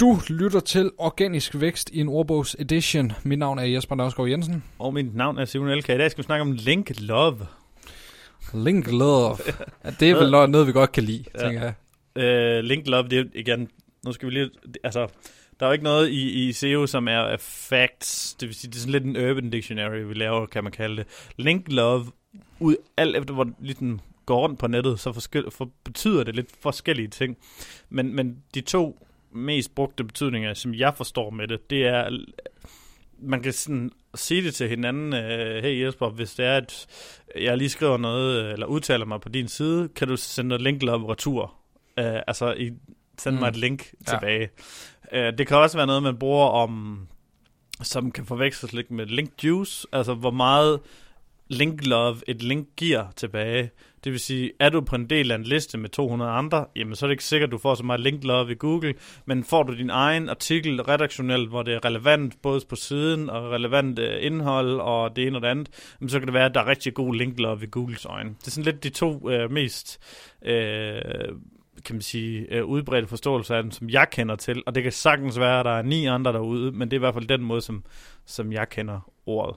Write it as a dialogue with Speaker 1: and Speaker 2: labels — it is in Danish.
Speaker 1: Du lytter til Organisk Vækst i en ordbogs edition. Mit navn er Jesper Nørskov Jensen.
Speaker 2: Og mit navn er Simon Elka. I dag skal vi snakke om Link Love.
Speaker 1: Link Love. Ja, det er vel noget, vi godt kan lide, ja. tænker
Speaker 2: jeg. Uh, Link Love, det er igen... Nu skal vi lige... Altså, der er jo ikke noget i, i SEO, som er facts. Det vil sige, det er sådan lidt en urban dictionary, vi laver, kan man kalde det. Link Love, ud alt efter hvor ligesom går rundt på nettet, så forskel, for, betyder det lidt forskellige ting. Men, men de to mest brugte betydninger, som jeg forstår med det, det er, man kan sådan sige det til hinanden, øh, hey Jesper, hvis det er, at jeg lige skriver noget, eller udtaler mig på din side, kan du sende noget link op retur. Uh, altså, i, send mm. mig et link ja. tilbage. Uh, det kan også være noget, man bruger om, som kan forveksles lidt med link juice, altså hvor meget link love et link gear tilbage. Det vil sige, er du på en del af en liste med 200 andre, jamen så er det ikke sikkert, at du får så meget link love i Google, men får du din egen artikel redaktionelt, hvor det er relevant både på siden og relevant øh, indhold og det ene og det andet, jamen så kan det være, at der er rigtig god link love i Googles øjne. Det er sådan lidt de to øh, mest øh, kan man sige, øh, udbredte forståelse af den, som jeg kender til, og det kan sagtens være, at der er ni andre derude, men det er i hvert fald den måde, som, som jeg kender ordet.